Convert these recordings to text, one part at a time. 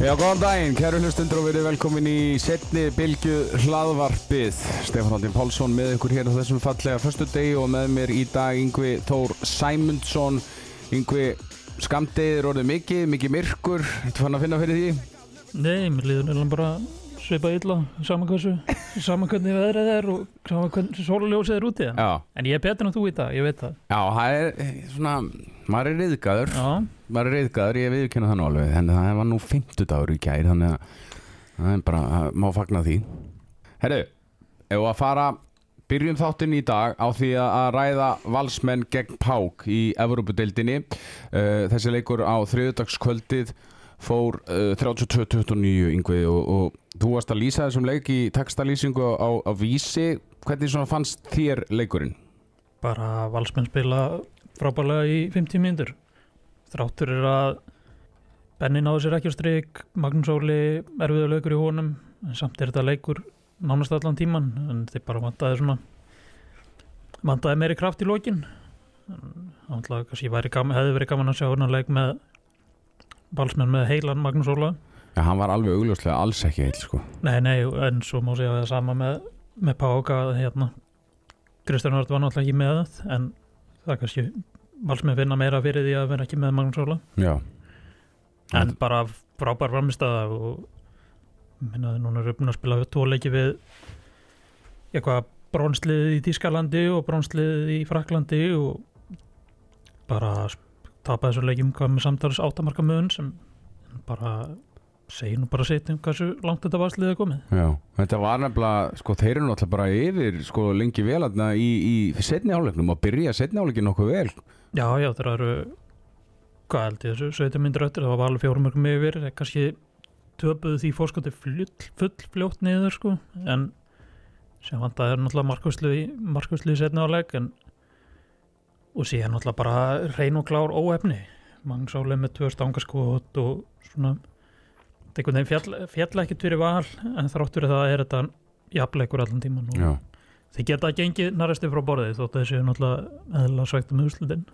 Já, góðan daginn, kæru hlustundur og verið velkomin í setni bylgu hlaðvarpið. Stefán Haldin Pálsson með ykkur hér á þessum fallega förstu degi og með mér í dag Yngvi Þór Sæmundsson. Yngvi, skamdegið er orðið mikið, mikið myrkur. Þú fann að finna fyrir því? Nei, mér líður nefnilega bara svipa illa, saman hversu, saman hvernig veðrið er og saman hvernig sólaljósið er úti. Já. En ég er betur en þú í dag, ég veit það. Já, það er eh, svona, maður er reyðgæður. Maður er reyðgæður, ég viðkynna það nú alveg. En það var nú 50 dagur í gær, þannig að það er bara, það má fagna því. Herru, ef að fara, byrjum þáttinn í dag á því að að ræða valsmenn gegn Pák í Evrópudeildinni. Uh, þessi leikur á þriðudagskvöldið fór uh, 32-29 yngvi og, og þú varst að lýsa þessum leik í textalýsingu á, á vísi. Hvernig fannst þér leikurinn? bara valsmenn spila frábælega í 50 mínútur. Þráttur er að Benni náðu sér ekki á stryk, Magnús Óli erfiður leikur í honum, en samt er þetta leikur nánast allan tíman, en þeir bara vantaði svona vantaði meiri kraft í lokin. Þannig kannski gaman, hefði verið gaman að sjá hérna leik með valsmenn með heilan Magnús Óla. Já, hann var alveg augljóslega alls ekki heil, sko. Nei, nei, en svo má segja það sama með, með Páka hérna, Kristján Hart var náttúrulega ekki með það en það er kannski valsmenn finna meira fyrir því að vera ekki með Magnús Óla Já. en bara frábær framistæða og minnaði núna er uppnum að spila tvo leiki við eitthvað brónslið í Tískalandi og brónslið í Fraklandi og bara tapaði þessu leikjum hvað með samtals áttamarka mögun sem bara segir nú bara sitt um hversu langt þetta varslið er komið Já, þetta var nefnilega, sko, þeir eru náttúrulega bara yfir, sko, lengi vel aðna í, í setni áleiknum og byrja setni áleikin nokkuð vel. Já, já, þeir eru hvað held ég þessu, 17 myndir öttir það var alveg fjórum mörgum yfir kannski töpuðu því fórskoti full, full fljótt niður sko en sem að það er náttúrulega markvæslu í setna áleik en og síðan náttúrulega bara reyn og klár óefni mangsálega með tvö stangaskot og svona einhvern veginn fjall, fjall ekkert fyrir val en þráttur það er þetta jafnleikur allan tíman og Já. Þeir geta gengið narresti frá borðið þótt að þessi náttúrulega eðla svægt um úrslutin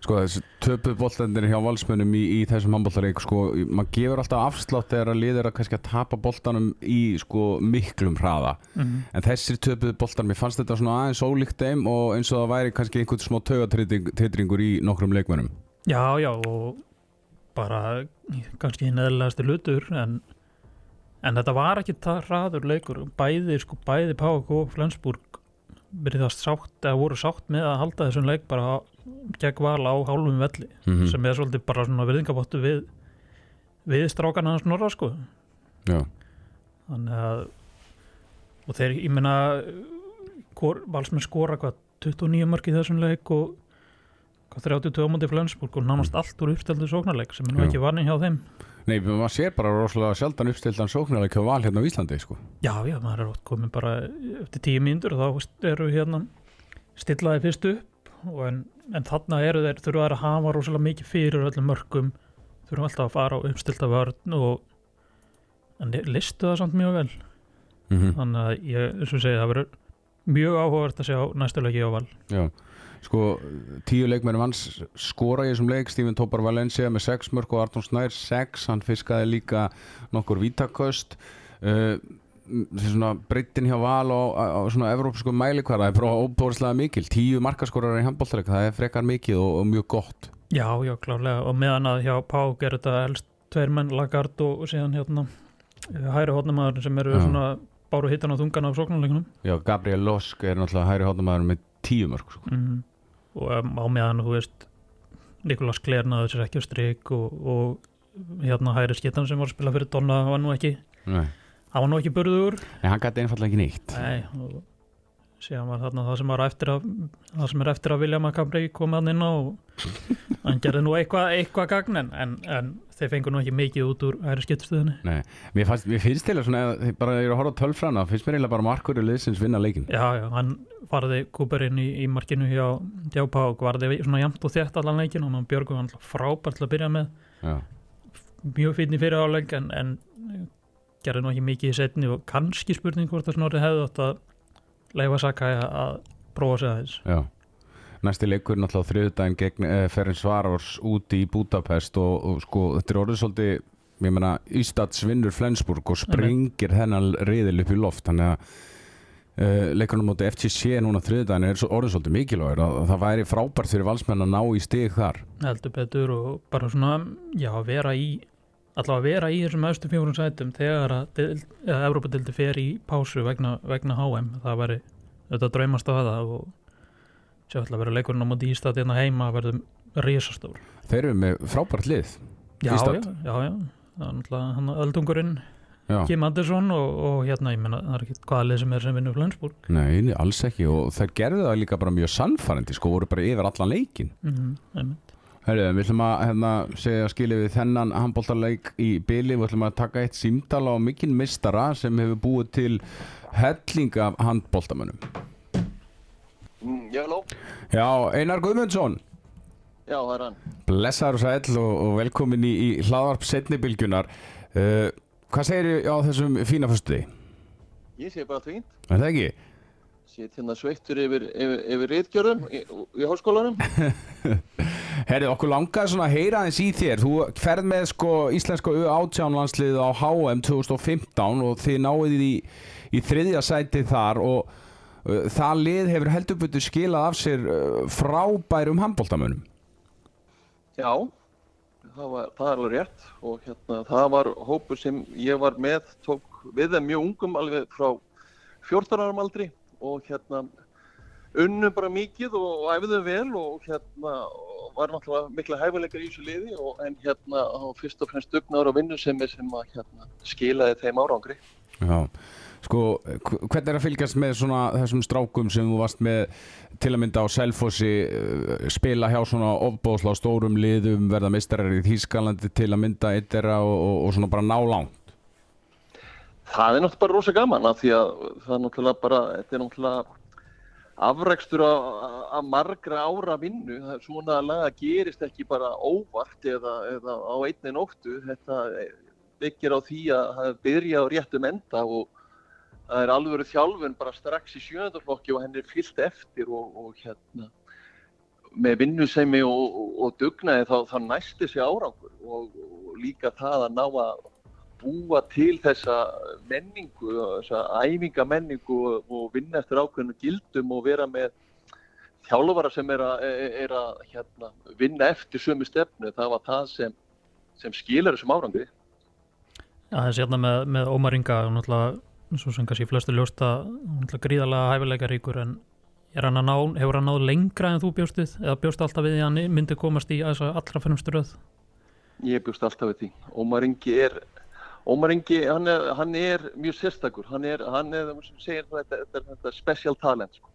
Sko, þessi töpuð boltandir hjá valsmönnum í, í þessum handbóltareik, sko, maður gefur alltaf afslátt þegar að liðir að kannski að tapa boltanum í, sko, miklum hraða. mm. En þessir töpuð boltar, mér fannst þetta svona aðeins ólíkt þeim og eins og það væri kannski einhvern smá taugatitringur í nokkrum leikmönnum. Já, já og bara kannski hinn eðlilegasti hlutur en, en þetta var ekki það hraður leikur. Bæði, sko, bæði Pák og Flensburg sátt, eða voru sátt með að halda þessum leik bara gegn val á hálfum velli Mm sem er svolítið bara svona virðingabottu við við strákana hans norra sko. Já, þannig að og þeir, ég hvor- valsmenn skora hvað 29 mörg í þessum leik og hvað 32 á móti Flensburg og nánast allt úr uppsteldu sóknarleik sem er nú ekki vanning hjá þeim nei, maður sér bara rosalega sjaldan uppstildan sóknarleik hjá val hérna á Íslandi, sko. já, já, maður er oft komin bara eftir 10 mínútur og þá eru hérna stillaði fyrst upp og en, en þarna eru þeir þurfa að hafa rosalega mikið fyrir öllum mörgum þurfa alltaf að fara á uppstilta vörn og en listu það samt mjög vel. Mm þannig að ég, eins og segi, það verður mjög áhugavert að sjá næstu leiki á val. Já, sko tíu leikmennum hans skora í þessum leik. Steven Topar Valencia með 6 mörg og Arnón Snær 6, hann fiskaði líka nokkur vítaköst. Uh, þessi svona breytin hjá val og á, á svona evrópsku mælikvara það er bara óbóðslega mikil, tíu markaskorar í handbóltaleg, það er frekar mikið og, og mjög gott. Já, já, klárlega. Og meðan að hjá Pák er þetta helst tveir menn Lagard og, og síðan hérna eh, hæri hótnamaður sem eru Já. svona báru hittan á þungan af sóknarleikunum Já, Gabriel Losk er náttúrulega hæri hóttamæður með tíu mörg sko. mm. Og um, á meðan, þú veist Nikolas Kler náður sér ekki á strik og, og hérna hæri skittan sem var að spila fyrir Donna hann var nú ekki, Nei, hann var nú ekki burður en hann gæti einfallega ekki neitt. Nei, og síðan var þarna það sem að það sem er eftir að William Acabri komið hann inn á og hann gerði nú eitthvað eitthva gagn en, en, þeir fengur nú ekki mikið út úr hæri skiptstöðinni Nei, mér, fannst, mér finnst til að svona bara er að horfa tölfræna, finnst mér eiginlega bara markur í liðsins vinna leikin Já, já, hann varði Cooperinn í, í markinu hjá, hjá Pák, varði svona jæmt og þétt allan leikin og hann Björgum hann frábært til að byrja með, Já, mjög fínn í fyrir áleik en, en gerði nú ekki mikið í setni og kannski spurning hvort að snorri hefði átt að leifa Sakai að prófa sig aðeins. Já. Næsti leikur náttúrulega á þriðudaginn gegn eh, Ferenc Svarors úti í Budapest og, og sko þetta er orðið svolítið ég meina Ístads vinnur Flensburg og sprengir þennan riðil upp í loft. Þannig að uh, leikunum móti FTC núna þriðdæðin er orðið svolítið mikilvægur að það væri frábært fyrir valsmenn að ná í stig þar. Heldur betur og bara svona já, vera í allavega vera í þessum östu fjórum sætum þegar að Evrópadildi fer í pásu vegna, vegna HM það væri þetta draumast á það og sjá ætla að vera leikurinn á móti Ístad hérna heima verðum risastór. Þeir eru með frábært lið já, já, já, já, það er náttúrulega hann öldungurinn. Kim Andersson og, og hérna, ég menna, það er ekki hvaða lið sem er sem vinnur Flensburg. Nei, alls ekki og þær gerðu það líka bara mjög sannfærandi sko, voru bara yfir allan leikin mm -hmm. Herru, við ætlum að hérna, segja skilið við þennan handbóltarleik í byli, við ætlum að taka eitt símtala á mikinn mistara sem hefur búið til helling af handbóltamönnum Mm, já, halló. Já, Einar Guðmundsson Já, það er hann. blessaður og sæll og, og velkomin í, í hlaðvarp setnibilgjunar uh, Hvað segir á þessum fína föstuði? Ég sé bara fínt. Er það ekki? Sétt hérna sveittur yfir, yfir, yfir reitgjörðum í, í háskólanum. Herri, okkur langaði svona að heyra aðeins í þér. Þú ferð með sko íslenska U18 landslið á HM 2015 og þið náðið í, í þriðja sæti þar og uh, það lið hefur heldur betur skilað af sér uh, frábærum handbóltamönnum Já, það, var, það er alveg rétt og hérna, það var hópur sem ég var með, tók við þeim mjög ungum alveg frá 14 árum aldri og hérna unnum bara mikið og, og æfðum vel og hérna og var náttúrulega mikla hæfileikar í þessu liði og en hérna á fyrst og fremst dugnaður og vinnusemi sem að hérna skilaði þeim árangri. Já, sko, hv- hvernig er að fylgjast með svona þessum strákum sem þú varst með til að mynda á Selfossi uh, spila hjá svona ofbóðsla stórum liðum, verða mistarar í Þýskalandi til að mynda eitt þeirra og, og, og svona bara ná langt Það er náttúrulega bara rosa gaman af því að það er náttúrulega bara, þetta er náttúrulega afrækstur af, margra ára vinnu. Svona laga gerist ekki bara óvart eða, eða á einni nóttu. Þetta byggir á því að það byrja á réttum enda og það er alvöru þjálfun bara strax í sjöndaflokki og henni er fyllt eftir og, og hérna með vinnusemi og, og, og dugnaði þá, þá næst þessi árangur og líka það að ná að búa til þessa menningu, þessa æfingamenningu og, og vinna eftir ákveðinu gildum og vera með þjálfara sem er að, er að hérna, vinna eftir sömu stefnu. Það var það sem, sem skilar þessum árangri. Já, þessi hérna með, með Ómar Inga svo sem kannski flestu ljósta náttúrulega gríðarlega hæfileika ríkur en hann ná, hefur hann náð lengra en þú bjóstið eða bjóst alltaf við því að hann myndi komast í allra fremstu röð Ég bjóst alltaf við því. Ómar Ingi er, Ómar Ingi, hann er, hann er mjög sérstakur. Hann er, hann er, sem segir þetta, þetta, þetta special talent, sko.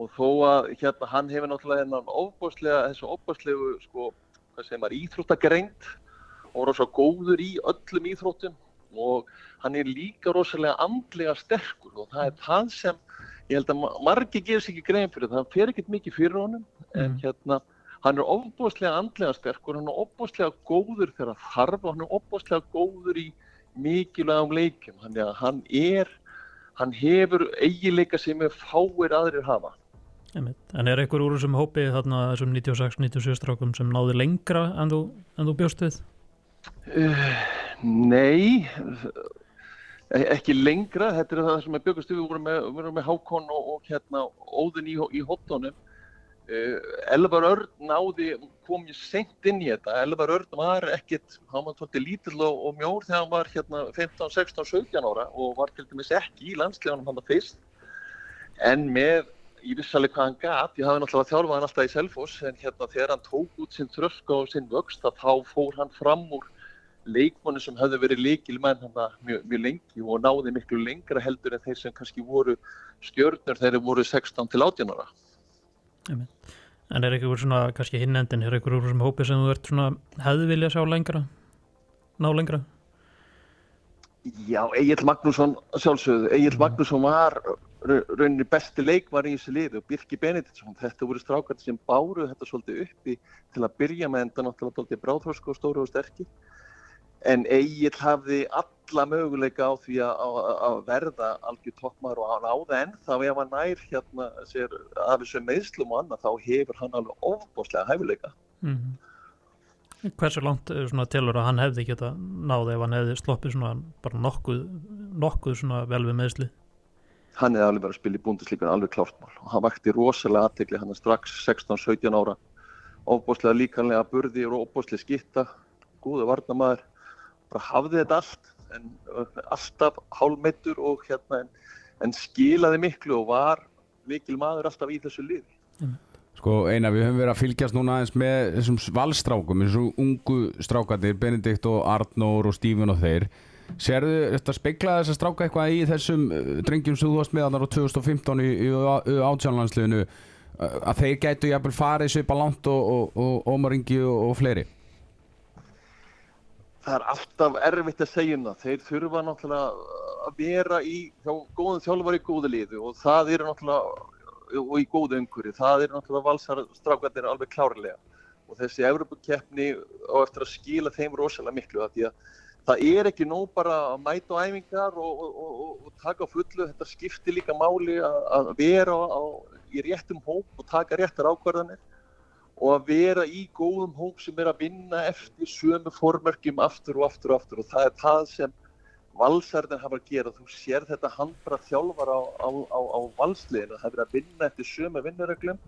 Og þó að, hérna, hann hefur náttúrulega hennan ofbáslega, þessu ofbáslegu, sko, hvað segir maður, íþróttagreint og rosa góður í öllum íþróttum og hann er líka rosalega andlega sterkur og það er það sem ég held að ma- margir gefur sér ekki grein fyrir það fer ekkert mikið fyrir honum en Mm. hérna hann er ofbúslega andlega sterkur hann er ofbúslega góður þegar þarf og hann er ofbúslega góður í mikilvægum leikum þannig að hann er hann hefur eigileika sem er fáir aðrir hafa. En er einhver úr þessum hópi þarna þessum 96-97 strákum sem náði lengra en þú, en þú bjóst við? Uh, nei, e- ekki lengra, þetta er það sem er byggast við, við vorum með, með Hákon og, og hérna Óðun í, í hotdónum. Uh, Elvar Örn náði, kom ég seint inn í þetta, Elvar Örn var ekkit, hann var svolítið lítill og, og mjór þegar hann var hérna 15, 16, 17 ára og var til dæmis ekki í landsleganum hann það fyrst. En með, ég vissi alveg hvað hann gat, ég hafði náttúrulega þjálfað hann alltaf í Selfoss, en hérna þegar hann tók út sinn þröska og sinn vöxt, að þá fór hann fram úr leikmanni sem hefði verið leikilmenn hann mjög, mjög lengi og náði miklu lengra heldur en þeir sem kannski voru stjörnur þegar þeir voru 16 til 18 ára. En er einhver svona, kannski hinn endin er einhver úr þessum hópi sem þú ert svona hefði vilja sjá lengra? Ná lengra? Já, Egil Magnússon sjálfsögðu, Egil Magnússon var ra- rauninni besti leikvar í þessu liði og Birki Benediktsson, þetta voru strákar sem báru þetta svolítið uppi til að byrja með enda náttúrulega dálítið bráðþórsku og stóru og sterkir en Egil hafði alla möguleika á því að, verða algjör toppmar og hann áða enn þá ef hann nær hérna sér af þessu meðslum og annað þá hefur hann alveg ofbáslega hæfileika. Mm Hversu langt er svona telur að hann hefði geta náði ef hann hefði sloppið svona bara nokkuð, nokkuð svona vel við meðsli? Hann hefði alveg verið að spila í búndislíkan alveg klártmál og hann vakti rosalega aðtegli hann strax 16-17 ára. Ofbúslega líkanlega burði og ofbúslega skitta, góða varnamæður bara hafði þetta allt en alltaf hálmeittur og hérna en, en skilaði miklu og var mikil maður alltaf í þessu liði. Mm. Sko eina, við höfum verið að fylgjast núna eins með þessum valstrákum, þessum ungu strákarnir, Benedikt og Arnór og Stífun og þeir. Serðu þetta speiklaði þess að stráka eitthvað í þessum uh, drengjum sem þú varst með á 2015 í, átjánlandsliðinu uh, að þeir gætu jæfnvel farið svipa langt og, og, og Ómar Ingi og, og fleiri? Það er alltaf erfitt að segja um það. Þeir þurfa náttúrulega að vera í hjá góðum þjálfar í góðu liðu og það eru náttúrulega og í góðu umhverju. Það er náttúrulega valsarstrákarnir alveg klárlega og þessi Evropakeppni á eftir að skila þeim rosalega miklu að því að það er ekki nóg bara að mæta á æfingar og, og, og, og taka fullu, þetta skiptir líka máli að, vera á, í réttum hóp og taka réttar ákvarðanir og að vera í góðum hóp sem er að vinna eftir sömu formörkjum aftur og aftur og aftur. Og það er það sem valsarðin hafa að gera, þú sér þetta handbara þjálfar á, á, á, á valsliðinu, það er að vinna eftir sömu vinnuröglum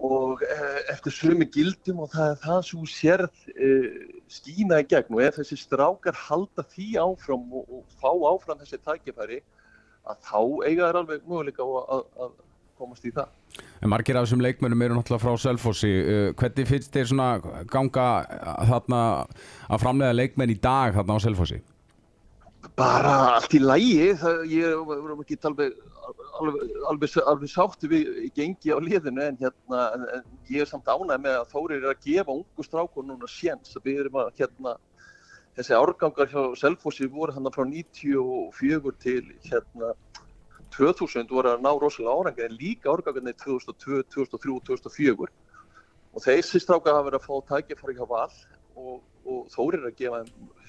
og e, eftir sömu gildum og það er það sem þú sérð e, skína í gegn. Og ef þessi strákar halda því áfram og, og fá áfram þessi tækifæri að þá eiga þær alveg möguleika að komast í það. En margir af þessum leikmennum eru náttúrulega frá Selfossi. Uh, hvernig finnst þér svona ganga þarna að framlega leikmenn í dag þarna á Selfossi? bara allt í lægi það, ég vorum ekki alveg, alveg, alveg, alveg sáttu við gengi á liðinu en, hérna, en, ég er samt ánæg með að Þórir er að gefa ungu strákur núna séns við erum að hérna þessi árgangar hjá Selfossi voru hann frá 94 til hérna 2000 voru að ná rosalega árangar en líka árgangarnir 2002, 2003, 2004 og þessi strákar hafa verið að fá tækifæri hjá val og, og Þórir er að gefa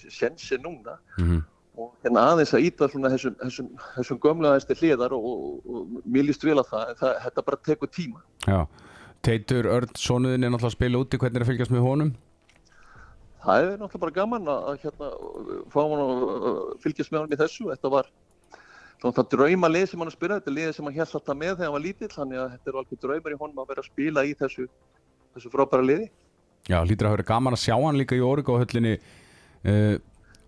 sénsi núna. Mm -hmm og hérna aðeins að íta þessum, þessum, þessum gömlegaðistir hliðar og, og, og mér líst vel að það, það, þetta bara tekur tíma. Já, Teitur Örn, sonuðin er náttúrulega að spila úti, hvernig er að fylgjast með honum? Það er náttúrulega bara gaman að hérna, fá hann að fylgjast með honum í þessu, þetta var svona drauma lið sem hann að spila, þetta er lið sem hann held alltaf með þegar hann var lítill, þannig að þetta er alveg draumar í honum að vera að spila í þessu, þessu frábæra liði. Já, hlýtur að vera gaman að sjá hann líka í orðgóðhöllinni uh,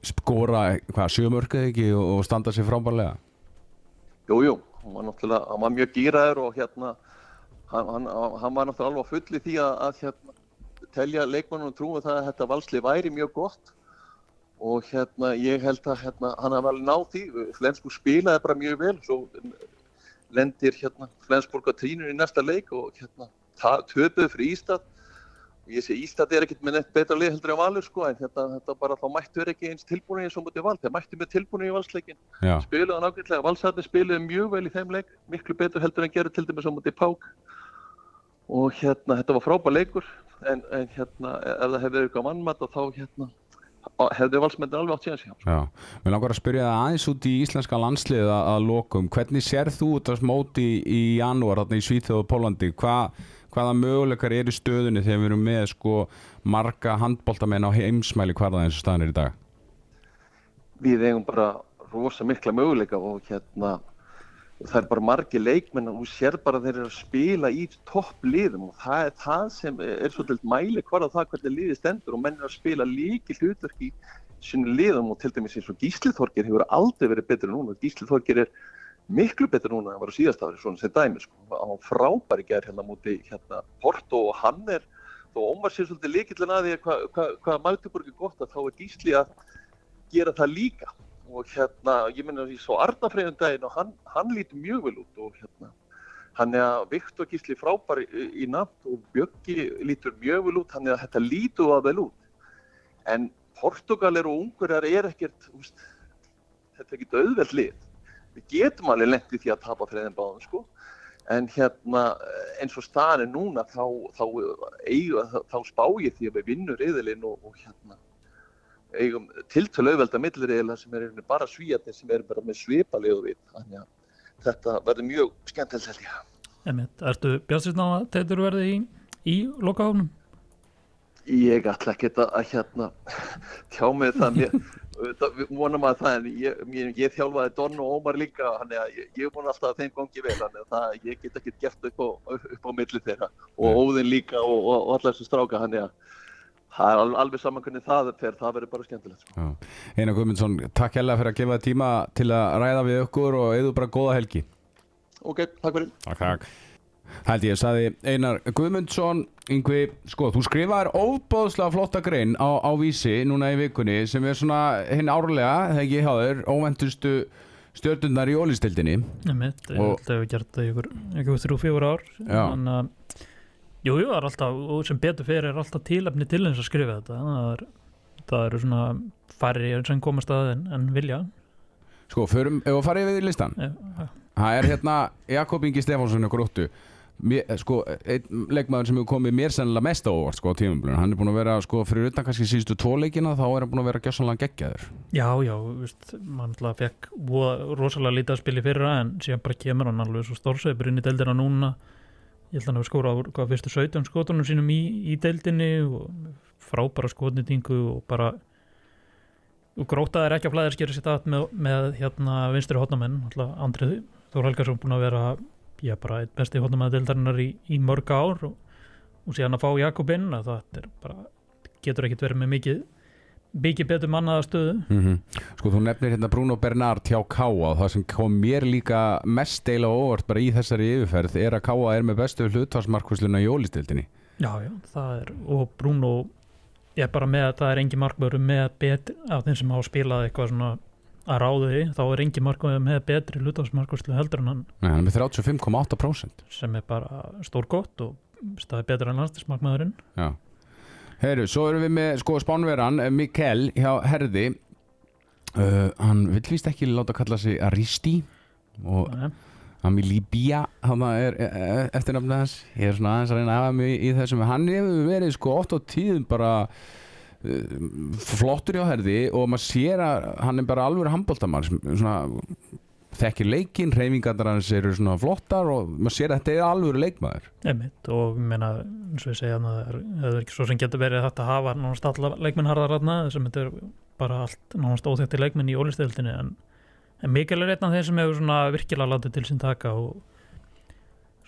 skora, hvað, sjömörku ekki og, og standa sér frábærlega? Jújú, hann var náttúrulega, hann var mjög gýraður og hérna, hann, hann, hann var náttúrulega alveg full í því að, að hérna, telja leikmannunum trúið það að þetta valsli væri mjög gott og hérna, ég held að hérna, hann hafa alveg náð því, Flensburg spilaði bara mjög vel, svo lendir hérna Flensburg á trínur í næsta leik og hérna töpuð fyrir Ístad ég sé Íslandi er ekkert með neitt betra lið heldur en valur sko en þetta, þetta bara þá mættu er ekki eins tilbúinu eins og mútið val, þeir mættu með tilbúinu í valsleikin spiluðu hann ágætlega, valsarni spiluðu mjög vel í þeim leik, miklu betur heldur en gerur til dæmis á mútið Pák. Og hérna þetta var frábær leikur en, en hérna ef það hefði eitthvað mannmatt og þá hérna hefði valsmennir alveg átt síðan síðan mér langar að spyrja það aðeins út í íslenska landslið að, að lokum, hvernig sér þú þetta smóti í janúar þarna í Svíþjóð og Pólandi, hvað hvaða möguleikar er í stöðunni þegar við erum með sko marga handbóltamenn á heimsmæli hvaða eins og staðan er í dag? Við eigum bara rosa mikla möguleika og hérna það er bara margi leikmenn og sér bara þeir eru að spila í toppliðum og það er það sem er svolítið mæli hvar að það hvernig liði stendur og menn er að spila líki hlutverk í sinu liðum og til dæmis eins og Gísli Þorgir hefur aldrei verið betur en núna Gísli Þorgir er miklu betur núna en var á síðast ári svona sem dæmi sko. hann frábæri gerð hérna múti hérna Porto og hann er þó Ómar sér svolítið líkillin að því hvað hva, hva Magdeburg er gott að þá er Gísli að gera það líka og hérna ég menna því svo Arnafræðun daginn og hann, hann lítur mjög vel út og hérna hann er að Viktor Gísli frábæri í, í natt og Bjöggi lítur mjög vel út hann er að þetta lítur að vel út. En Portugalir og Ungurar er ekkert úst, þetta er ekkert auðveld lið. Við getum alveg lendið því að tapa fyrir þeim báðum sko. En hérna eins og staðin núna þá, þá, þá, þá spá ég því að við vinnur yðurlinn og, og hérna eigum tiltölu auðvelda millirriðila sem er bara svíjarnir sem er bara með svipalegu við þannig að þetta verður mjög skemmtilegt held ég. Emmett, ertu björnsins ná að þetta verði í, í lokahofnum? Ég ætla ekki að, að hérna tjá mig það. Mér auðvitað, við vonum að það en ég, ég, ég þjálfaði Don og Ómar líka þannig að ég, ég er búin alltaf að þeim gangi vel þannig að það, ég get ekki gert upp á, upp á milli þeirra. Og Nei. Óðinn líka og, og, og allar þessu stráka þannig að það er alveg, saman hvernig það fer, það verður bara skemmtilegt sko. Já. Einar Guðmundsson, takk hérlega fyrir að gefa þér tíma til að ræða við okkur og eða bara góða helgi. Ok, takk fyrir. Takk, takk. Hældi ég, saði Einar Guðmundsson Yngvi, sko, þú skrifaðir óbóðslega flotta grein á, á vísi núna í vikunni sem er svona hinn árlega, þegar ég háður óventustu stjörnundar í ólistildinni Einmitt, ég Og- held að við gert það ykkur, ykkur þrjú, fjögur ár. En að jú, jú, það er alltaf, og sem betur fyrir er alltaf tilefni til þess að skrifa þetta. Það, er, það eru svona færri sem komast að en, en vilja. Sko, förum, ef fara yfir í listan. Já, Það er hérna Jakob Ingi Stefánsson ykkur óttu Mér, sko, einn leikmaður sem hefur komið mér sennilega mest á óvart sko á tímumblunum, hann er búin að vera sko fyrir utan kannski síðustu tvo leikina þá er hann búin að vera gjössanlega geggjaður. Já, já veist, mann alltaf fekk rosalega lítið að spila í fyrra en síðan bara kemur hann alveg svo stórsveipur inn í deildina núna ég held að hann hefur skórað hvað fyrstu 17 skotunum sínum í, í deildinni og frábæra skotnitingu og bara og grótað er ekki að flæðir skera sér það með, með hérna vinstri hotnamenn Andrið Þór Helgarsson búin að vera já bara eitt besti hotnamenn deildarinnar í, í mörg ár og, og síðan að fá Jakob inn að það bara getur ekkit verið með mikið mikið betur mannaða stöðu mm Sko, þú nefnir hérna Bruno Bernard hjá Káa og það sem kom mér líka mest deila á óvart bara í þessari yfirferð er að Káa er með bestu hlutvarsmarkvísluna í ólistildinni Já, já, það er, og Bruno er bara með að það er engi markvöru með betri, af þeim sem hafa spilað eitthvað svona að ráðu því, þá er engi markvöru með betri hlutafsmarkvörslu heldur en hann. Nei, hann er með 35,8% sem er bara stór gott og staði betur en landstismarkmaðurinn Já Heyru, svo erum við með sko spánveran eh, Mikkel hjá Herði. Uh, hann vill víst ekki láta kalla sig Aristi og vil Líbía hann er eh, eftirnafnið hans. Ég er svona aðeins að reyna að hafa mig í þessum hann hefur verið sko oft á tíðum bara uh, flottur hjá Herði og maður sér að hann er bara alveg handbóltamann svona þekkir leikinn, reyfingarnar hans eru svona flottar og maður sér að þetta er alveg leikmaður. Einmitt og ég meina, eins og ég segja er, það er ekki svo sem getur verið þetta að hafa nánast alla leikmennharðar þarna sem þetta er bara allt nánast óþekti leikmenn í ólistildinni en, en Mikkel er einn af þeir sem hefur svona virkilega látið til sín taka og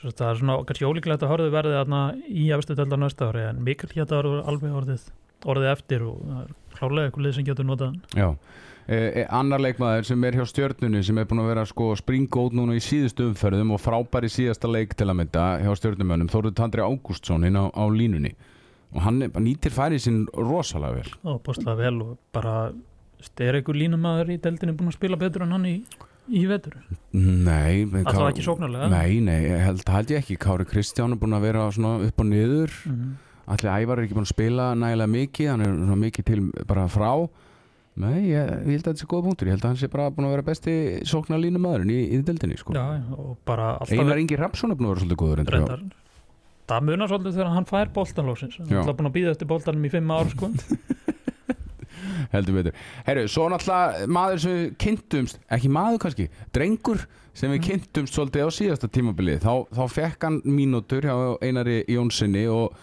svo það er svona kannski ólíklegt að horfðu verði þarna í efstu deildar næsta ári en Mikkel geta orðið alveg orðið, orðið eftir og það er klárlega eitthvað sem getur notað Já, eh, annar leikmaður sem er hjá stjörnunni sem er búin að vera sko springót núna í síðustu umferðum og frábær í síðasta leik til að mynda hjá stjörnumönnum Þóruð Tandri Ágústsson inn á, á línunni. Og hann er, nýtir færið sinn rosalega vel. Og postlaði vel og bara er einhver línumæður í deildinni búin að spila betur en hann í, í vetur? Nei, alltaf Ká- ekki sóknarlega? Nei, nei, held, held ég ekki. Kári Kristján er búin að vera svona upp og niður. Mhm. Allir Ævar er ekki búin að spila nægilega mikið hann er mikið til bara frá Nei, ég, ég held að þetta sé góða punktur. Ég held að hann sé bara búin að vera besti sóknarlínu maðurinn í, í deildinni sko. Já, og bara alltaf Einar Ingi Rapsson er búin að vera svolítið góður reyndar það munar svolítið þegar hann fær boltanlóksins hann er alltaf búin að býða eftir boltanum í fimm ár sko. heldur betur. Herru, svo náttúrulega maður sem við kynntumst ekki maður kannski, drengur sem við Mhm. kynntumst svolítið á síðasta tímabili. Þá, þá fekk hann mínútur hjá Einari Jónssoni og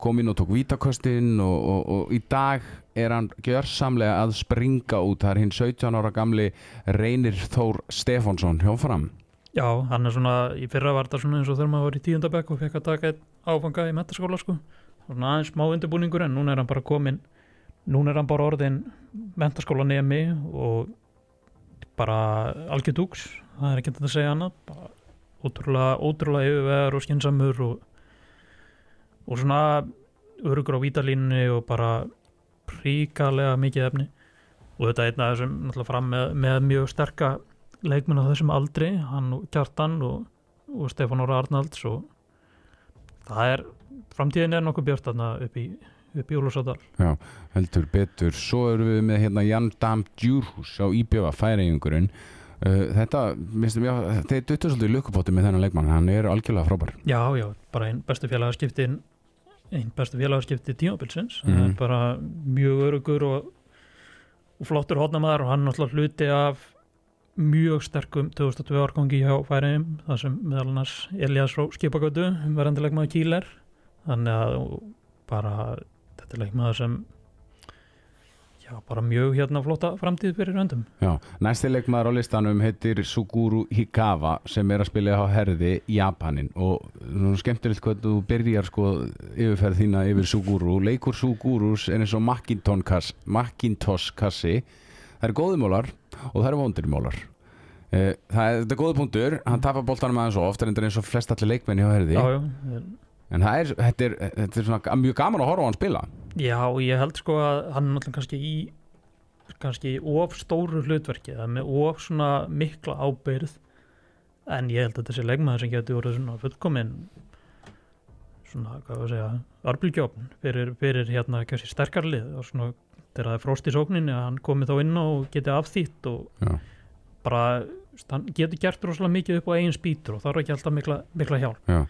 kom inn og tók vítakostin og, og, og í dag er hann gjörsamlega að springa út. Það er hinn 17 ára gamli Reynir Þór Stefánsson. Hjá fram. Já, hann er svona í fyrra var þetta svona eins og þegar maður var í tíundabæk og fekk að taka áfanga í metaskóla sko. svona aðeins smá undirbúningur en núna er hann bara komin núna er hann bara orðin mentaskóla nemi og bara algjör dúks. Það er ekki þetta að segja annað bara ótrúlega, ótrúlega yfirvegar og skinsamur og, og svona örugur á vítalínunni og bara príkalega mikið efni. Og þetta er einn af þessum náttúrulega fram með, með mjög sterka leikmenn á þessum aldri, hann og Kjartan og, og Stefán Óra Arnalds og það er framtíðin er nokkuð björt þarna upp í upp í Úlfarsadal heldur betur, svo erum við með hérna Jan Dam Djurhús á Íbjöfa færeigungurinn uh, þetta, mistum ég, þetta er duttur svolítið lukkupóti með þennan leikmann, hann er algjörlega frábær. Já, já, bara einn bestu félagaskipti einn bestu félagaskipti tímabilsins. Það er bara mjög örugur og, og flottur hótnamaður og hann náttúrulega hluti af mjög sterkum 2002 árgangi hjá færiðum það sem meðal annars Elias frá Skipagötu verðandileg maður Kíler þannig að bara þetta er leikmaður sem já, bara mjög hérna flotta framtíð fyrir höndum. Já, næsti leikmaður á listanum heitir Suguru Hikawa sem er að spila á herði Japanin. Og nú er skemmtilegt hvað þú byrjar sko yfirferð þína yfir Suguru. Leikur Sugurus er eins og Macintosh Macintosh kassi. Það eru góðumólar og það eru vondirmólar eh, það er, þetta er góða punktur. Hann tapar boltanum aðeins og ofta eins og flest allir leikmenni á herði. Já, já, ég- en er, þetta er, þetta er svona mjög gaman að horfa á hann spila já, ég held sko að hann er náttúrulega kannski í kannski í of stóru hlutverki eða með of svona mikla ábyrð en ég held að þessi leikmaður sem getur voruð svona fullkomin svona, hvað var að segja arbylgjófn fyrir, fyrir hérna kannski sterkar lið og svona þegar það er frost í sókninni að hann komi þá inn og geti afþýtt og Já. bara hann getur gert rosalega mikið upp á eigin spýtur og það er ekki alltaf mikla, mikla hjálp Já.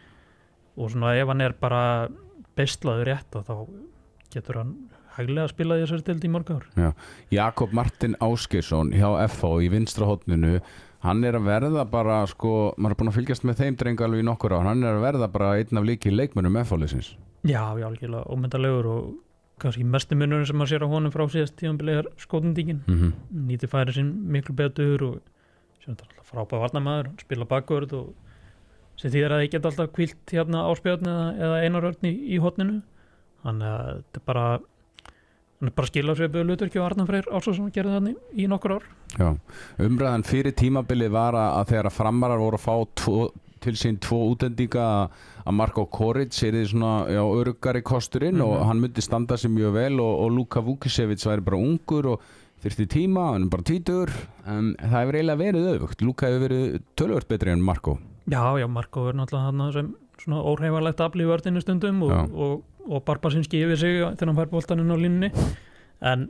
Og svona ef hann er bara bestlaður rétt þá getur hann hæglega að spila þessari tildi í mörg ár. Jakob Martin Áskersson hjá FH í vinstra hotninu hann er að verða bara sko, maður er búin að fylgjast með þeim dreng alveg í nokkur á hann er að verða bara einn af líki leikmönum FH-leysins Já, já, algjörlega ómyndalegur og kannski mestu munurinn sem maður sér á honum frá síðast tíðanbili er skotendíkin mm -hmm. nýti færi sín miklu betur og sem þetta er alltaf frábæð varnamaður hann spila bakvörð og sem þýðir að ég get alltaf kvilt hérna áspjörn eða, eða einarörn í, í hotninu þannig að þetta er bara hann er bara að skila sér byrðu luturki og Arnar Freyr Ársson gerði þannig í nokkur ár. Já, umræðan fyrir tímabilið var að að þegar að framarar voru að fá tvo, til sín tvo útendinga að- að Marko Koric er því svona já, örugari kosturinn og Mhm. hann myndi standa sig mjög vel og, og Luka Vukisevic væri bara ungur og þyrfti tíma, hann er bara tvítur en það hefur eiginlega verið auðvugt Luka hefur verið tölvört betri en Marko Já, já, Marko er náttúrulega hann sem svona óhreifanlegt afli í vörðinu stundum og, Já. og, og Barbasinski yfir sig þegar hann fær boltaninn á línni en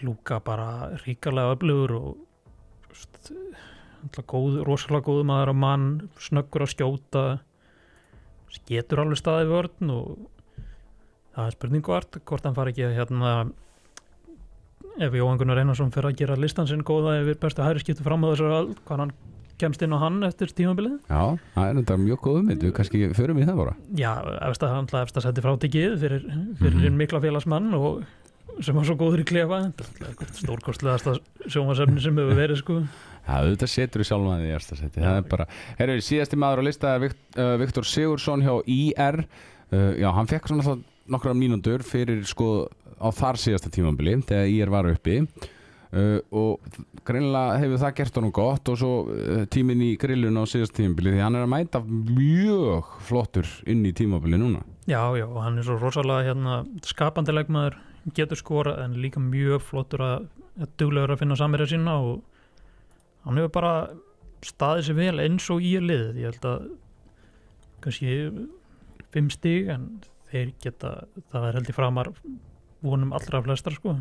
Lúka bara ríkalega öflugur og náttúrulega góð, rosalega góð maður að mann snöggur að skjóta getur alveg staðið vörn og það er spurningu vart hvort hann fari ekki að hérna ef Jóhann Gunnar Einarsson fyrir að gera listan sinn góða yfir bestu hæri skiptu fram á þessar hvað hann kemst inn á hann eftir tímabilið? Já, það er þetta mjög góð ummynd við kannski förum í það bara. Já, efst að hann efst að setja frátekið fyrir, fyrir Mhm. mikla félagsmann og sem var svo góður í klefa. Stórkostlegasta sjómasefni sem hefur verið sko. Já, auðvitað setur við sjálfum að því ersta seti Það er bara, herru, síðasti maður á lista er uh, Viktor Sigursson hjá IR uh, Já, hann fekk svona nokkra mínútur fyrir sko á þar síðasta tímambili þegar IR var uppi uh, og greinilega hefur það gert honum gott og svo uh, tíminn í grillun á síðasta tímambili því hann er að mæta mjög flottur inn í tímambili núna. Já, já, og hann er svo rosalega hérna, skapandi leikmaður, getur skora en líka mjög flottur að, að duglegur að finna samirja sína og hann hefur bara staðið sér vel eins og í liðið. Ég held að kannski fimm stig en þeir geta, það er held í framar vonum allra flestar sko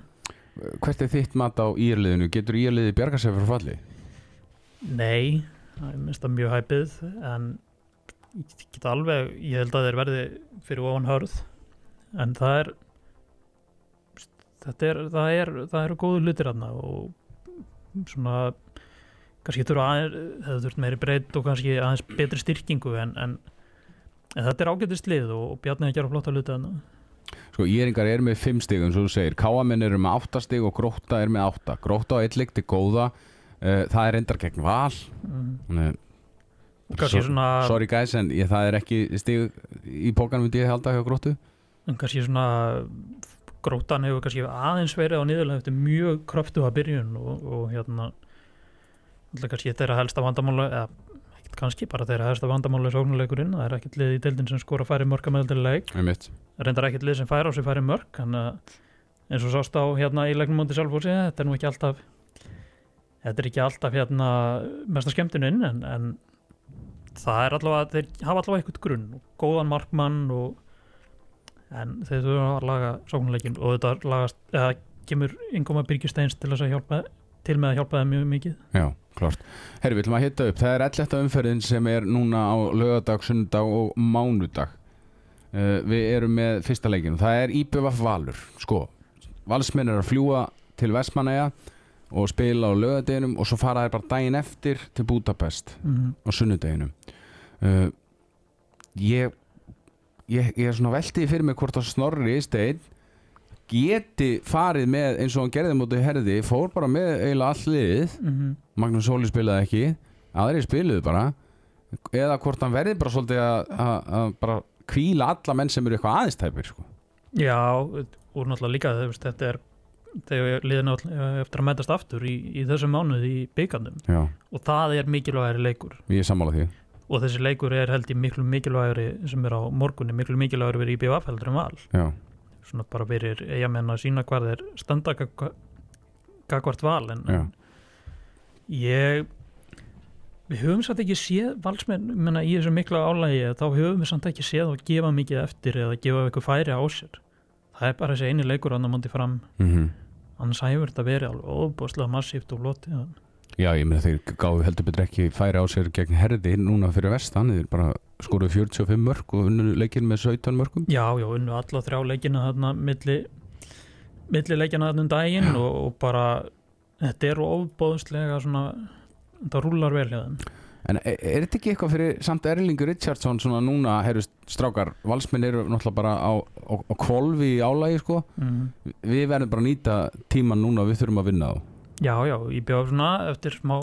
Hvert er þitt mat á IR-liðinu? Getur IR-liði bjarga sér fyrir falli? Nei, það er að mjög hæpið en ég get alveg, ég held að þeir verði fyrir ofan hörð en það er þetta er, það er það eru góðu hlutir aðna og svona kannski þurfa aðeins, það þurft meiri breytt og kannski aðeins betri styrkingu en, en, en þetta er ágætist lið og, og Bjarni að gera flotta hluti aðna Sko, Íringar er með 5 stig eins og þú segir. Káamenn eru með 8 stig og Gróta er með 8 Gróta á eitt leik til góða. Uh, það er endar gegn val. Mm. So- svona sorry guys en ég, það er ekki stig í pókan myndi ég halda hjá Grótu en kannski svona grótan hefur kannski aðeins verið á niðurlega eftir mjög kröftu að byrjun og, og hérna alltaf kannski þeirra helsta vandamála eða kannski bara þeirra helsta vandamála í sóknuleikurinn, það er ekkert lið í deildin sem skora færi mörg að meðaldileg, Einmitt. reyndar ekkert lið sem færi á sig færi mörg, að eins og sást á hérna í leiknum mútið sjálfbósi þetta er nú ekki alltaf þetta er ekki alltaf hérna mesta skemmtuninn en, en það er allavega, þeir hafa allavega eitthvað grunn og góðan markmann og en þeir þurfa að laga sóknuleikin og þetta lagast, eða kemur yngoma Birgisteins til að hjálpa til með að hjálpa þeim mjög mikið. Já, klart. Herri, við ætlum að hitta upp. Það er 11. umferðin sem er núna á lögadag, sunnudag og mánudag. Uh, við erum með fyrsta leikin. Það er IBVF Valur. Sko, valsmenn er að fljúa til Vestmanæja og spila á lögadeginum og svo fara þeir bara daginn eftir til Budapest mm. á sunnudeginum. Uh, ég, ég, ég er svona veltið fyrir mig hvort að Snorri Steinn geti farið með eins og hann gerði mútið herði fór bara með eiginlega all liðið. Mm Magnús Sóli spilaði ekki. Aðri spiluðu bara. Eða hvort hann verði bara svolítið að, bara kvíla alla menn sem eru eitthvað aðeins sko. Já, og náttúrulega líka veist, þetta er þegar liðin eftir að mætast aftur í, í þessum mánuði í byggandum Já, og það er mikilvægari leikur. Ég er sammála því. Og þessi leikur er held ég miklu mikilvægari sem er á morgunni, miklu mikilvægari verið í BVF heldur en val. Já, svona bara fyrir eigamenn að sína hvað þeir standa gagvart val en já, ég við höfum samt ekki séð valsmenn menna, í þessu mikla álægi þá höfum við samt ekki séð að gefa mikið eftir eða gefa eitthvað færi á sér. Það er bara þessi eini leikur annar múndi fram. Mm annars hæfur þetta verið alveg óbúslega massíft og lóti já ég meina þeir gáðu heldur betur ekki færi á sér gegn herði núna fyrir vestan. Þeir bara skoruðu 45 mörg og unnu leikinn með 17 mörgum já, já, unnu alla þrjá leikina þarna milli, milli leikina þarna um daginn og, og bara þetta er óbúslega svona þetta rúlar vel hjá þeim. En er, er þetta ekki eitthvað fyrir samt Erlingur Richardson svona núna, herrust strákar valsmenn eru náttúrulega bara á, á, á kvolfi í álægi sko. Mm. við verðum bara að nýta tíman núna við þurfum að vinna þá Já, já, ég bjóð svona eftir smá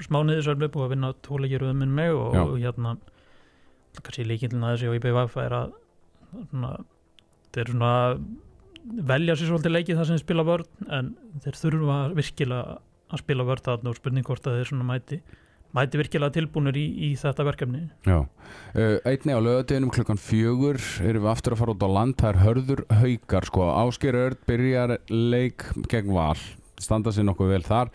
smá niðursverfi búið að vinna tóleikir um minn mig og, og hérna kannski líkindin að þessi og IBVF er að svona, þeir svona velja sér svolítið leikið það sem spila vörn en þeir þurfa virkilega að spila vörn þarna og spurning hvort að þeir svona mæti mæti virkilega tilbúinir í, í þetta verkefni. Já, uh, einni á lögadeginum klukkan fjögur erum við aftur að fara út á land það er hörður haukar sko. Ásker Örd byrjar leik gegn val standa sér nokkuð vel þar.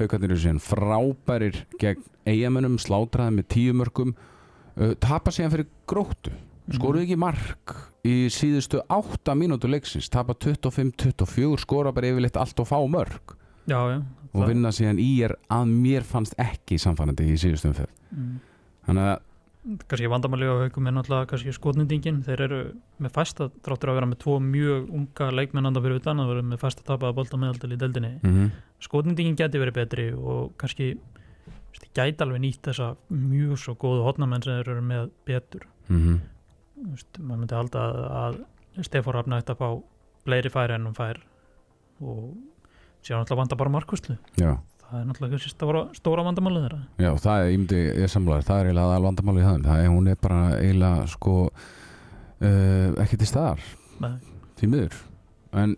Haukarnir eru síðan frábærir gegn eigamennum, slátraði með tíu mörgum uh, tapa síðan fyrir gróttu. Skoruðu ekki mark í síðustu átta mínútu leiksins. Tapa 25-24, skora bara yfirleitt allt og fá mörg Já, já og vinna síðan í er að mér fannst ekki samfærandi í síðustu umferð. Mm. þannig að kannski vandamáli á haukum er náttúrulega kannski skotnendingin, þeir eru með fæsta þráttur að vera með tvo mjög unga leikmennanda fyrir utan að vera með fæsta tapaða bolta meðaldal í deldinni mm -hmm. skotnendingin geti verið betri og kannski gæti alveg nýtt þessa mjög svo góðu hotnamenn sem þeir eru með betur. Mm veist, maður myndi halda að, að Stefán Rafn ætti að fá fleiri færi en hún fær og sér náttúrulega vanda bara markvistlu Já, það er náttúrulega stóra, stóra vandamálið þeirra. Já, það er, myndi, ég samlaður, það er eiginlega aðal vandamáli í það, það er, hún er bara eiginlega, sko, uh, ekki til staðar, Nei. því miður, en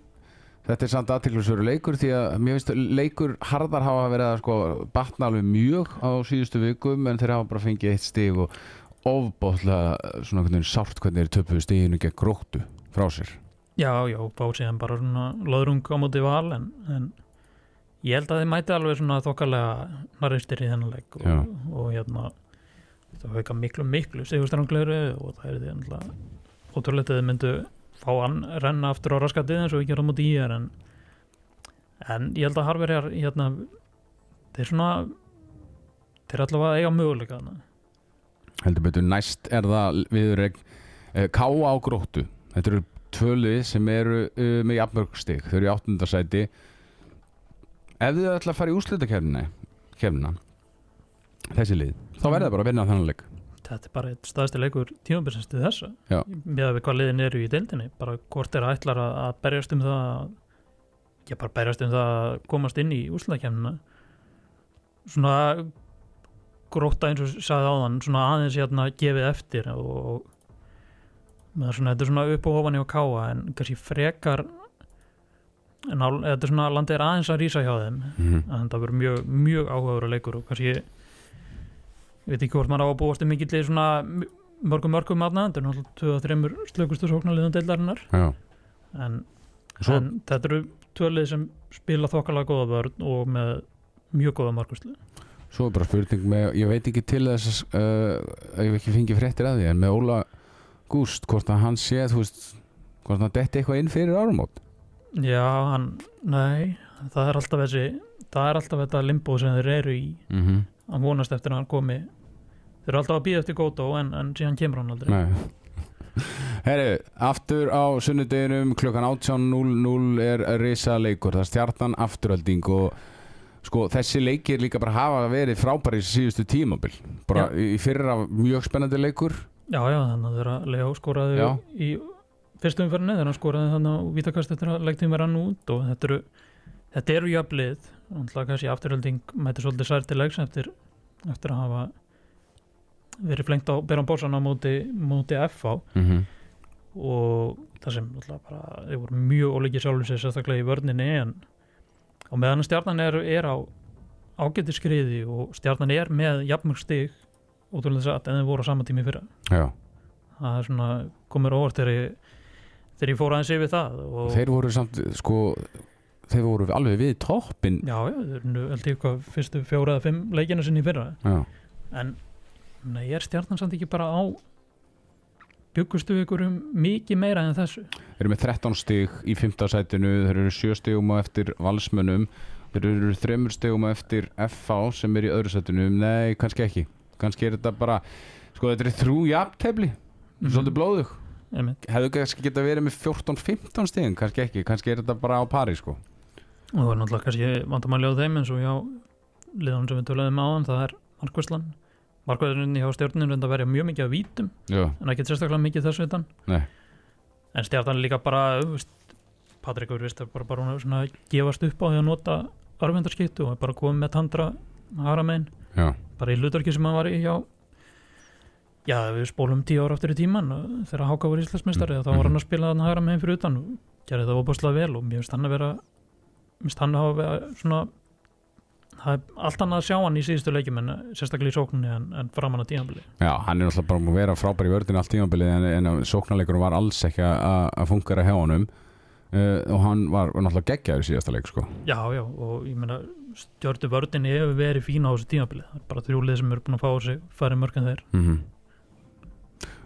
þetta er samt aðtiklusveru leikur því að mér finnst leikur harðar hafa verið að sko batna alveg mjög á síðustu vikum en þeir hafa bara fengið eitt stig og ofbóðlega svona einhvern veginn sárt hvernig þeir töpuðu stiginu gegn gróttu frá sér. Já, já, bá síðan bara svona loðrung á móti val en, en ég held að þið mæti alveg svona þokkalega naristir í þennan leik Já. og, og hérna það hauka miklu, miklu sigurstranglegri og það er því ennlega ótrúlegt að þið myndu fá hann renna aftur á raskatið eins og við gerum móti í er en, en ég held að harverjar hérna, þeir svona þeir allavega eiga möguleika heldur betur næst er það viðurregn uh, Káa á gróttu. Þetta eru tvölið sem eru uh, með jafnmörgstig, þau eru í áttundasæti ef þið ætla að fara í úrslutakefnina kefnina þessi lið, þá verða bara að vinna þannig leik. Þetta er bara eitt staðasti leikur tímabilsins til þessa. Já. með að við hvað liðin eru í deildinni bara hvort er ætlar að, að berjast um það ekki bara berjast um það að komast inn í úrslutakefnina svona gróta eins og sagði áðan svona aðeins hérna gefið eftir og með svona, þetta er svona upp og ofan í að káa en kannski frekar en á, þetta er svona landið er aðeins að rýsa hjá þeim. Mm -hmm. að þetta verður mjög, mjög áhugaður leikur og kannski ég veit ekki hvort maður á að búast um mikill í svona mörgum mörgum aðna, þetta er náttúrulega 2-3 slökustu sóknarliðum deildarinnar. En, Svo- en þetta eru tvölið sem spila þokkalega góða vörn og með mjög góða markvæslu svo er bara spurning með, ég veit ekki til þess uh, að ég hef ekki fengið fréttir að því en með Óla Gúst, hvort að hann sé hvort hann detti eitthvað inn fyrir árumót Já, hann, nei það er alltaf þessi, það er alltaf þetta limbo sem þeir eru í. Mm -hmm. að vonast eftir að hann komi. Þeir eru alltaf að býða eftir góta en, en síðan kemur hann aldrei. Nei. Herri, aftur á sunnudeginum klukkan 18.00 er risa leikur, það er stjartan afturölding og sko þessi leikir líka bara hafa verið frábæri síðustu tímabil. Bara í fyrra mjög spennandi leikur. Já, já, þannig að þeirra Leo skoraði Já. í fyrstu umferðinni þegar hann skoraði þannig á vítakast eftir að leiktími rann út og þetta eru þetta eru jöflið og kannski afturhalding mæti svolítið sær til leiks eftir, eftir að hafa verið flengt á Beran Bórsan á móti, móti FH mm og það sem bara, þeir voru mjög ólíkið sjálfur sér sérstaklega í vörninni en og meðan stjarnan er, er á ágæti skriði og stjarnan er með jafnmörg stig útrúlega satt en þeir voru á sama tími fyrir Já, það er svona komur óvart þegar ég, þegar ég fór aðeins yfir það og þeir voru samt sko þeir voru alveg við toppin já, já, þeir eru ég hvað fyrstu fjóra eða fimm leikina sinni í fyrra Já, en nei, er stjarnan samt ekki bara á byggustu ykkur um mikið meira en þessu þeir eru með 13 stig í 5. sætinu, þeir eru 7 stigum á eftir valsmönnum, þeir eru 3 stigum á eftir FH sem er í öðru sætinu, nei, kannski ekki kannski er þetta bara, sko þetta er þrjú jafntefli, Mhm. svolítið blóðug Einmitt. Hefðu kannski geta verið með 14-15 stigum, kannski ekki kannski er þetta bara á pari, sko. Og það er náttúrulega kannski vandamæli á þeim eins og já, liðan sem við töluðum á hann það er markvæslan markvæslan hjá stjórnum reynda að verja mjög mikið af vítum Já, en ekki sérstaklega mikið þessu utan. En stjartan er líka bara Patrik er vist bara, bara hún er svona að gefast upp á því að nota örvendarskiptu og er bara komið með tandra haramein, bara í hlutarki sem hann var í hjá já, við spólum tíu ára aftur í tíman og þegar Háka var íslandsmeistari þá var hann að spila þarna haramein fyrir utan og gerði það óbúslega vel og mér finnst hann að vera mér finnst hann að hafa vera svona það er allt annað að sjá hann í síðustu leikjum en sérstaklega í sókninni en, en framan að tíðanbili já, hann er náttúrulega bara að vera frábær í vördinu allt tímabilið en, en sóknarleikurinn var alls ekki að að fungera hjá honum. Uh, og hann var, var náttúrulega geggjaður í síðasta leik, sko. Já, já, og ég meina stjórnu vördinni hefur verið fína á þessu er bara þrjúlið sem eru búin að fá sig færi mörg en þeir. Mm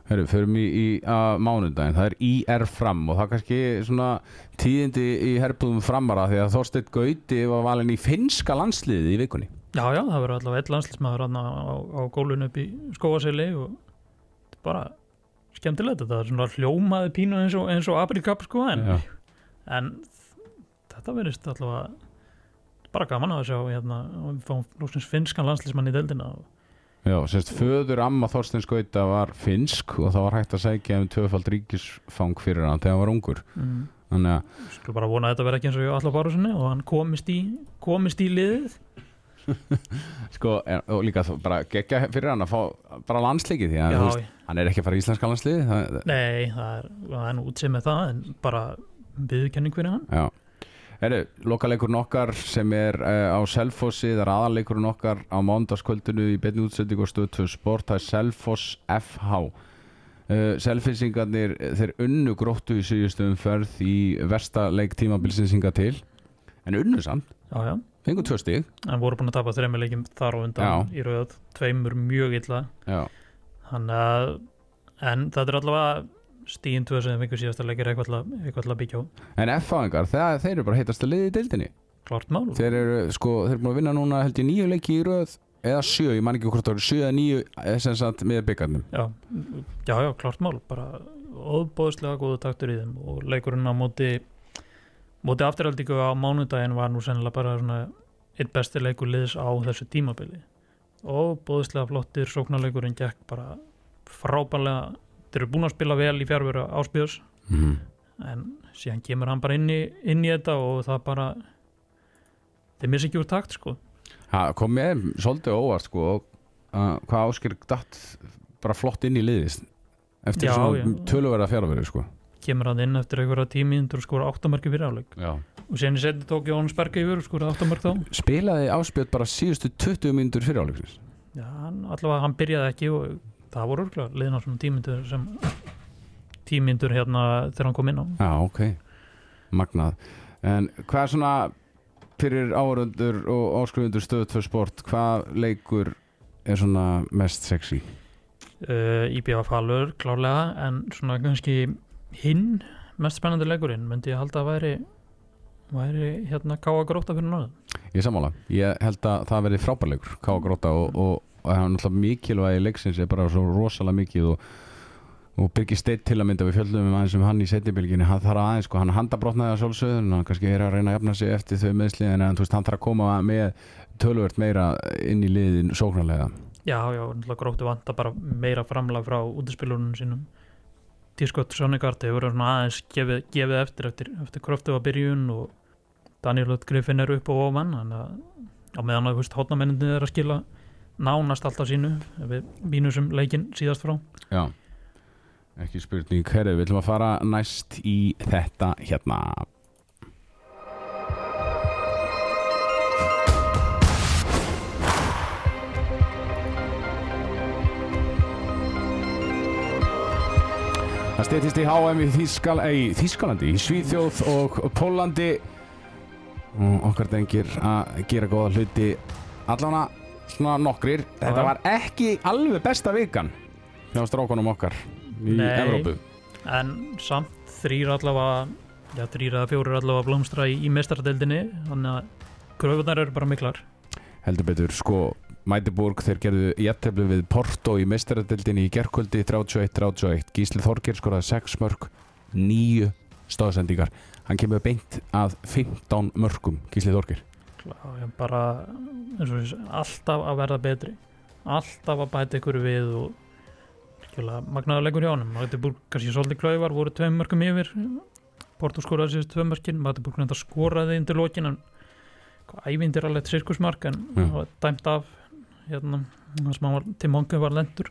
Herru, förum í, í uh, mánudaginn, það er IR fram og það er kannski svona tíðindi í herbúðum framara því að Þorsteinn Gauti var valin í finska landsliðið í vikunni. Já, já, það verður allavega eitt landslismæður á, á, á gólun upp í skóaseli og þetta er bara skemmtilegt. Þetta er svona hljómaði pínu eins og, og Afrikap sko en, en þetta verðist allavega bara gaman að sjá hérna og við fáum lóksins finskan landslismann í deildina og Já, semst föður amma Þorsteins Gauta var finsk og það var hægt að sækja um tvöfald ríkisfang fyrir hann þegar hann var ungur. mm. Þannig að, Skulum bara vona að þetta verði ekki eins og allar bara og hann komist í, komist í liðið sko, en, og líka þá bara gegja fyrir hann að fá bara landsleikið því að Já, þú veist, hann er ekki að fara í íslenska landsliðið. Það, Nei, það er, er nú útsið með það en bara viðkenning fyrir hann Já Herru, lokaleikurinn okkar sem er uh, á Selfossi, það er aðaleikurinn okkar á mándaskvöldinu í beinni útsendingu og stöð 2 sport, það er Selfoss FH uh, Selfissingarnir, þeir unnu gróttu í síðustu umferð í versta leik tímabilsins hinga til en unnu samt, Já, já, fengur tvö stig. En voru búin að tapa þreymur leikjum þar á undan í rauðat, tveimur mjög illa. Já, hann að en það er allavega stíðin tvö sem einhver síðasta leikir eitthvað að- byggja á. En FH-ingar, þeir eru bara heitast að liði í deildinni. Klart mál. Þeir eru, sko, þeir eru búin að vinna núna held ég nýju leiki í röð eða sjö, ég man ekki hvort eru sjö eða nýju eh, sem sagt með byggarnum. Já, já, já, klart mál bara óbóðslega góðu taktur í þeim og leikurinn á móti móti afturhaldíku á mánudaginn var nú sennilega bara svona eitt besti leikur liðs á þessu tímabili. Og bóðslega flottir sóknarleikurinn gekk bara frábælega þeir eru búin að spila vel í fjárveru áspjöðs mm. en síðan kemur hann bara inn í, inn í þetta og það bara þeir missi ekki úr takt sko Það kom með svolítið óvart sko uh, hvað áskir datt bara flott inn í liðist eftir Já, svona já. töluverða fjárveru sko kemur hann inn eftir einhverja tímíndur og skora áttamörki fyrir Já. og síðan í seti tók Jónas Berge yfir og skora áttamörk þá Spilaði áspjöld bara síðustu 20 mínútur fyrir áleiksins Já, allavega hann byrjaði ekki og það voru örgulega liðin á svona tímyndur sem tímyndur hérna þegar hann kom inn á. Já, ok, magnað. En hvað er svona fyrir áhörundur og áskrifundur stöðu tvö sport, hvað leikur er svona mest sexy? uh, IBF Falur klárlega en svona kannski hinn mest spennandi leikurinn myndi ég halda að væri væri hérna káa gróta fyrir náðum Ég sammála, ég held að það verði frábærleikur Ká Gróta og, og, og það er náttúrulega mikilvægi leiksins er bara svo rosalega mikið og, og Birgir Steitt til að mynda við fjöldum um aðeins um hann í setjabylginni hann þarf aðeins, sko, hann handabrotnaði að sjálfsögðun hann kannski er að reyna að jafna sig eftir þau meðsli en hann þarf að koma með tölvört meira inn í liðin sóknarlega. Já, já, náttúrulega gróttu vanta bara meira framlag frá útispilunum sínum. Tískott Sonnegard hefur aðeins gefið, gefið eftir eftir, eftir kröftu á byrjun og Daniel Griffin er upp og ofan að á meðan að hótnamenninni er að skila nánast alltaf sínu við mínusum leikin síðast frá. Já, ekki spurning Herri, við ætlum að fara næst í þetta hérna. Það steytist í HM í, Þískal, ei, Þískalandi, í Svíþjóð og Pólandi og okkar dengir að gera góða hluti allana svona nokkrir. Þetta var ekki alveg besta vikan hjá strákunum okkar í Nei. Evrópu. En samt þrýr allavega þrýr eða fjórir allavega blómstra í, í mestaradeildinni þannig að kröfunar eru bara miklar. Heldur betur sko Mætiborg þeir gerðu jætteflu við Porto í mestaradildinni í gerkvöldi 31-31 Gísli Þorgir skoraði 6 mörg 9 stóðsendingar hann kemur beint að 15 mörgum Gísli ég bara eins og alltaf að verða betri. Alltaf að bæta ykkur við og skilja, magnaður leikur hjá honum. Magdeburg kannski svolítið klauvar voru tveim mörgum yfir. Porto skoraði síðust tvei mörkin. Magdeburg nefnda skoraði inn til lokin en ævindir alveg sirkusmark en það var dæmt af hérna, hann til mongu var lendur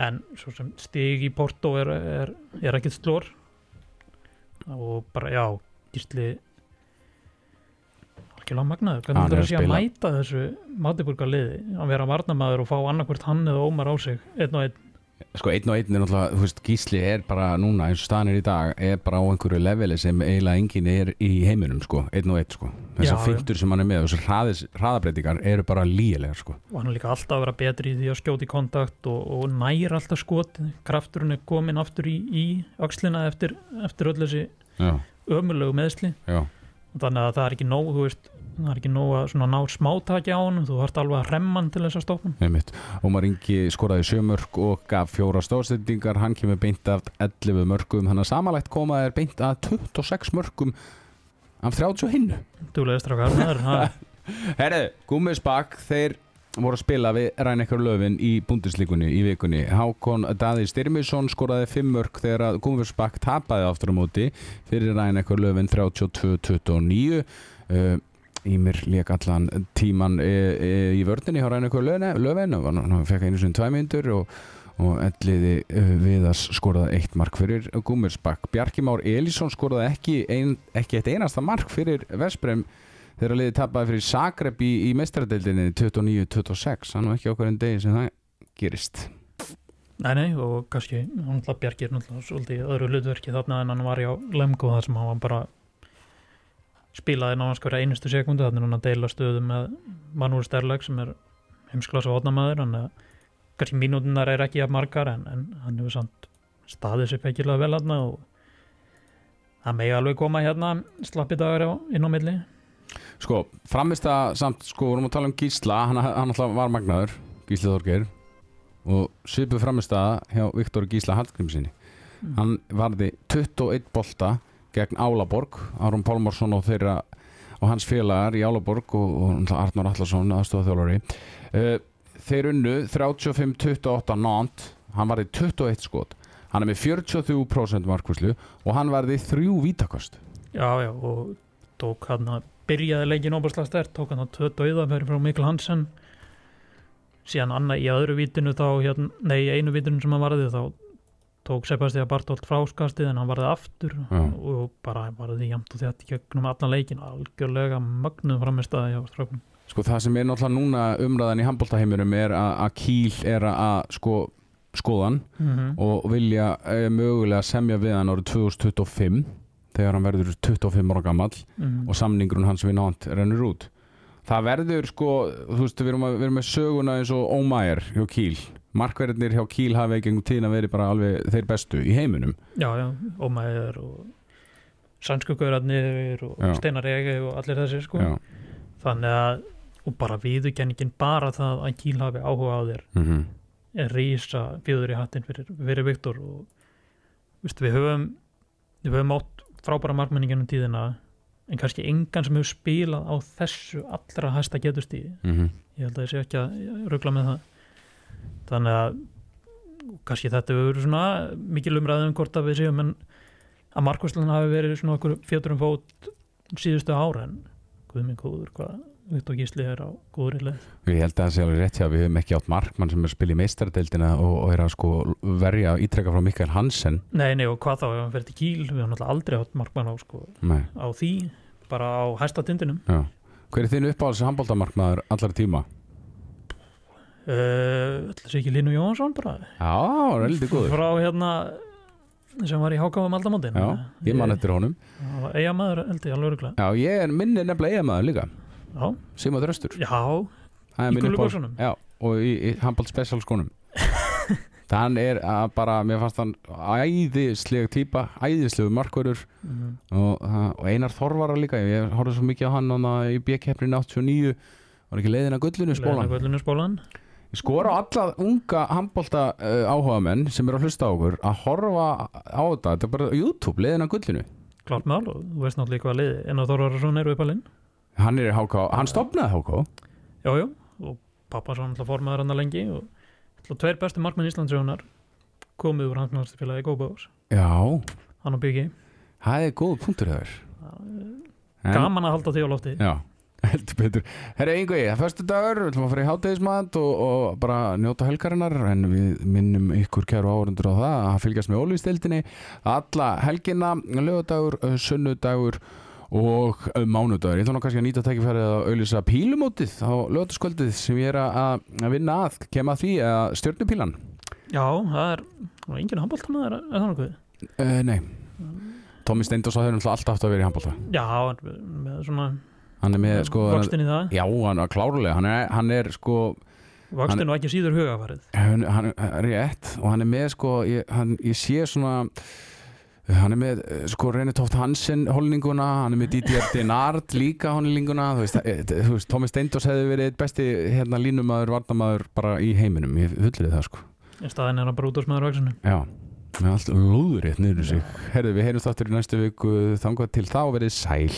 en svo sem stig í Porto er, er, er ekkert slór og bara já gísli algjörlega magnaður. Hvernig er þetta er að sé að mæta þessu Magdeburga liði? Að vera varnamaður og fá annarkvort hann eða Ómar á sig einn og einn? Sko einn og einn er náttúrulega, þú veist, Gísli er bara núna eins og staðan er í dag, er bara á einhverju leveli sem eiginlega enginn er í heiminum sko, einn og einn sko, þessar fintur sem hann er með og þessar hraðabreitingar eru bara lígilegar sko, og hann er líka alltaf að vera betri í því að skjóta í kontakt og, og nær alltaf skot krafturinn er komin aftur í, í axlina eftir, eftir öll þessi ömulegu meðsli já. Þannig að það er ekki nóg þú veist, það er ekki nóg að ná smátaki á hann þú þarft alveg að remma hann til þess að stoppa hann. Einmitt. Ómar Ingi skoraði sjömörk og gaf fjóra stóðsendingar hann kemur beint af 11 mörgum þannig að samanlegt koma er beint að 26 mörgum af 30 hinnu. Dúlega strákar það er það Herðu, Gúmisbakk þeir voru að spila við Rænekar Löfin í búndislíkunni í vikunni. Hákon Daði Styrmisson skoraði 5 mörg þegar að Gúmisbakk tapaði aftur á móti fyrir Rænekar Löfin 32-29 uh, Ímir leik allan tíman e, e, í vördinni hjá Rænekar Löfin og hann fekk einu sinni 2 myndur og og elliði uh, Viðas skoraði eitt mark fyrir Gúmirsbakk Bjarki Már Elísson skoraði ekki, ein, ekki eitt einasta mark fyrir Vesprem þegar liðið tapaði fyrir Zagreb í, í meistaradeildinni 29-26 hann var ekki okkur en degi sem það gerist. Nei, nei, og kannski hann ætla Bjarki er náttúrulega svolítið í öðru hlutverki þarna en hann var hjá Lemgo þar sem hann var bara spilaði náðans hverja einustu sekundu þannig að hann að deila stöðu með Manúr Sterleg sem er heimsklasa hótnamaður hann að kannski mínútunar er ekki að margar en, en hann hefur samt staðið sér feikilega vel hann og það megi alveg koma hérna slappi dagar inn á milli sko, framist að samt, sko, vorum að tala um Gísla hann, hann alltaf var magnaður, Gísli Þorgeir og svipu framist að hjá Viktor Gísla Hallgrímsinni Mm. hann varði 21 bolta gegn Álaborg, Aron Pálmarsson og þeirra og hans félagar í Álaborg og, og Arnur Allarsson aðstofað uh, þeir unnu 35-28 nánt hann varði 21 skot. Hann er með 43% markvæslu og hann varði þrjú vítakost. Já, já, og tók hann að byrjaði leikin óbærslega stert, tók hann að tvö dauða fyrir frá Mikkel Hansen. Síðan annað í öðru vítinu þá hérna, nei, í einu vítinu sem hann varði þá tók Sebastian Bartolt fráskastið en hann varði aftur Já. og bara varði jæmt og þetta gegnum allan leikin algjörlega mögnuð framistæði hjá strákunum sko það sem er náttúrulega núna umræðan í handbóltaheimurum er að, Kíl er að sko, skoðan mm -hmm. og vilja e, mögulega semja við hann árið 2025 þegar hann verður 25 ára gammal mm og samningurinn hans við nátt rennur út það verður sko, þú veist, við erum, að, við erum með söguna eins og Ómæjar hjá Kíl markverðinir hjá Kíl hafa ekki einhvern tíðin að veri bara alveg þeir bestu í heiminum Já, já, Ómæður og Sænsku Gaurarnir og Já. Steinar Egi og allir þessi sko Já. þannig að og bara viðurkenningin bara það að Kíl hafi áhuga á þér Mm er rísa fjöður í hattin fyrir, fyrir Viktor og viðst, við höfum við höfum átt frábæra markmenningin um tíðina en kannski engan sem hefur spilað á þessu allra hæsta getustíði -hmm. ég held að ég sé ekki að ruggla með það þannig að kannski þetta hefur verið svona mikil umræðum hvort að við séum en að markvæslan hafi verið svona okkur fjöturum fót síðustu ára en guð minn góður hvað Viktor Gísli er á góðri leið. Ég held að það sé alveg rétt hjá við höfum ekki átt markmann sem er að spila í meistaradeildina og, og er að sko verja ítrekka frá Mikael Hansen. Nei, nei og hvað þá ef hann fer til Kíl við höfum náttúrulega aldrei átt markmann á, sko, á því bara á hæsta tindinum. Já. Hver er þinn uppáhalds handbóltamarkmaður allar tíma? Uh, Þessi ekki Línu Jónsson bara? Já, lítið góður. Frá hérna sem var í hákáfum aldamótin. Já, ég man eftir honum. Eða maður held ég alveg örgulega Já, ég er minni nefnilega eigamæður líka. Já, Sima Þröstur. Já, er Í buxunum? Já, og í, í handbólt special skónum Þann er að bara, mér fannst hann æðisleg típa, æðislegu markverður Mhm. og, og Einar Þorvara líka, ég horfði svo mikið á hann í B-keppnin 89 var ekki leiðin að gullinu spólan Gullinu spólan Ég skora á alla unga handbólta uh, áhuga menn sem eru að hlusta á okkur að horfa á þetta, þetta er bara YouTube, leiðin að gullinu. Klart mál og þú veist náttúrulega hvað liði en að Þorvarason eru uppalinn Hann er í HK, hann stopnaði HK já, og pappa svo náttúrulega formaður hann lengi og náttúrulega tveir bestu markmenn Íslandsjónar komið úr hans félagi Góðbáðs Já, hann og Byggi það er góð punktur þar En- gaman að halda því á lofti. Já, heldur betur. Herra Ingo, það er förstu dagur, við ætlum að fara í hátegismat og, og bara njóta helgarinnar en við minnum ykkur kæru áhundur á það að fylgjast með ólýstildinni alla helgina, lögadagur sunnudagur og uh, mánudagur. Ég ætlum nú kannski að nýta tækifærið að auðlýsa pílumótið á lögadaskvöldið sem ég er að, að vinna að. Kem að því að stjörnupílan? Já, það er enginn handbóltan er, það nokkuð? Uh, Nei. Tommy Steindós á þeirra alltaf haft að vera í handbólta Já, með svona Hann er með sko vöxtin í það? Já, hann er klárlega, hann er, hann er sko vöxtin og ekki síður hugafarið. Hann, hann er rétt. Og hann er með sko ég, hann, ég sé svona hann er með sko René Tóft Hansen holninguna, hann er með Didier Denard líka holninguna, þú veist, eh, veist Tómi Steindós hefði verið besti hérna línumæður, varnamæður bara í heiminum. Ég fullið það sko, í staðin er hann bara út á smaður vöxinu já með allt lúðrétt niður sig, herðu við heyrum þáttur í næstu viku. Þangað til þá verið sæl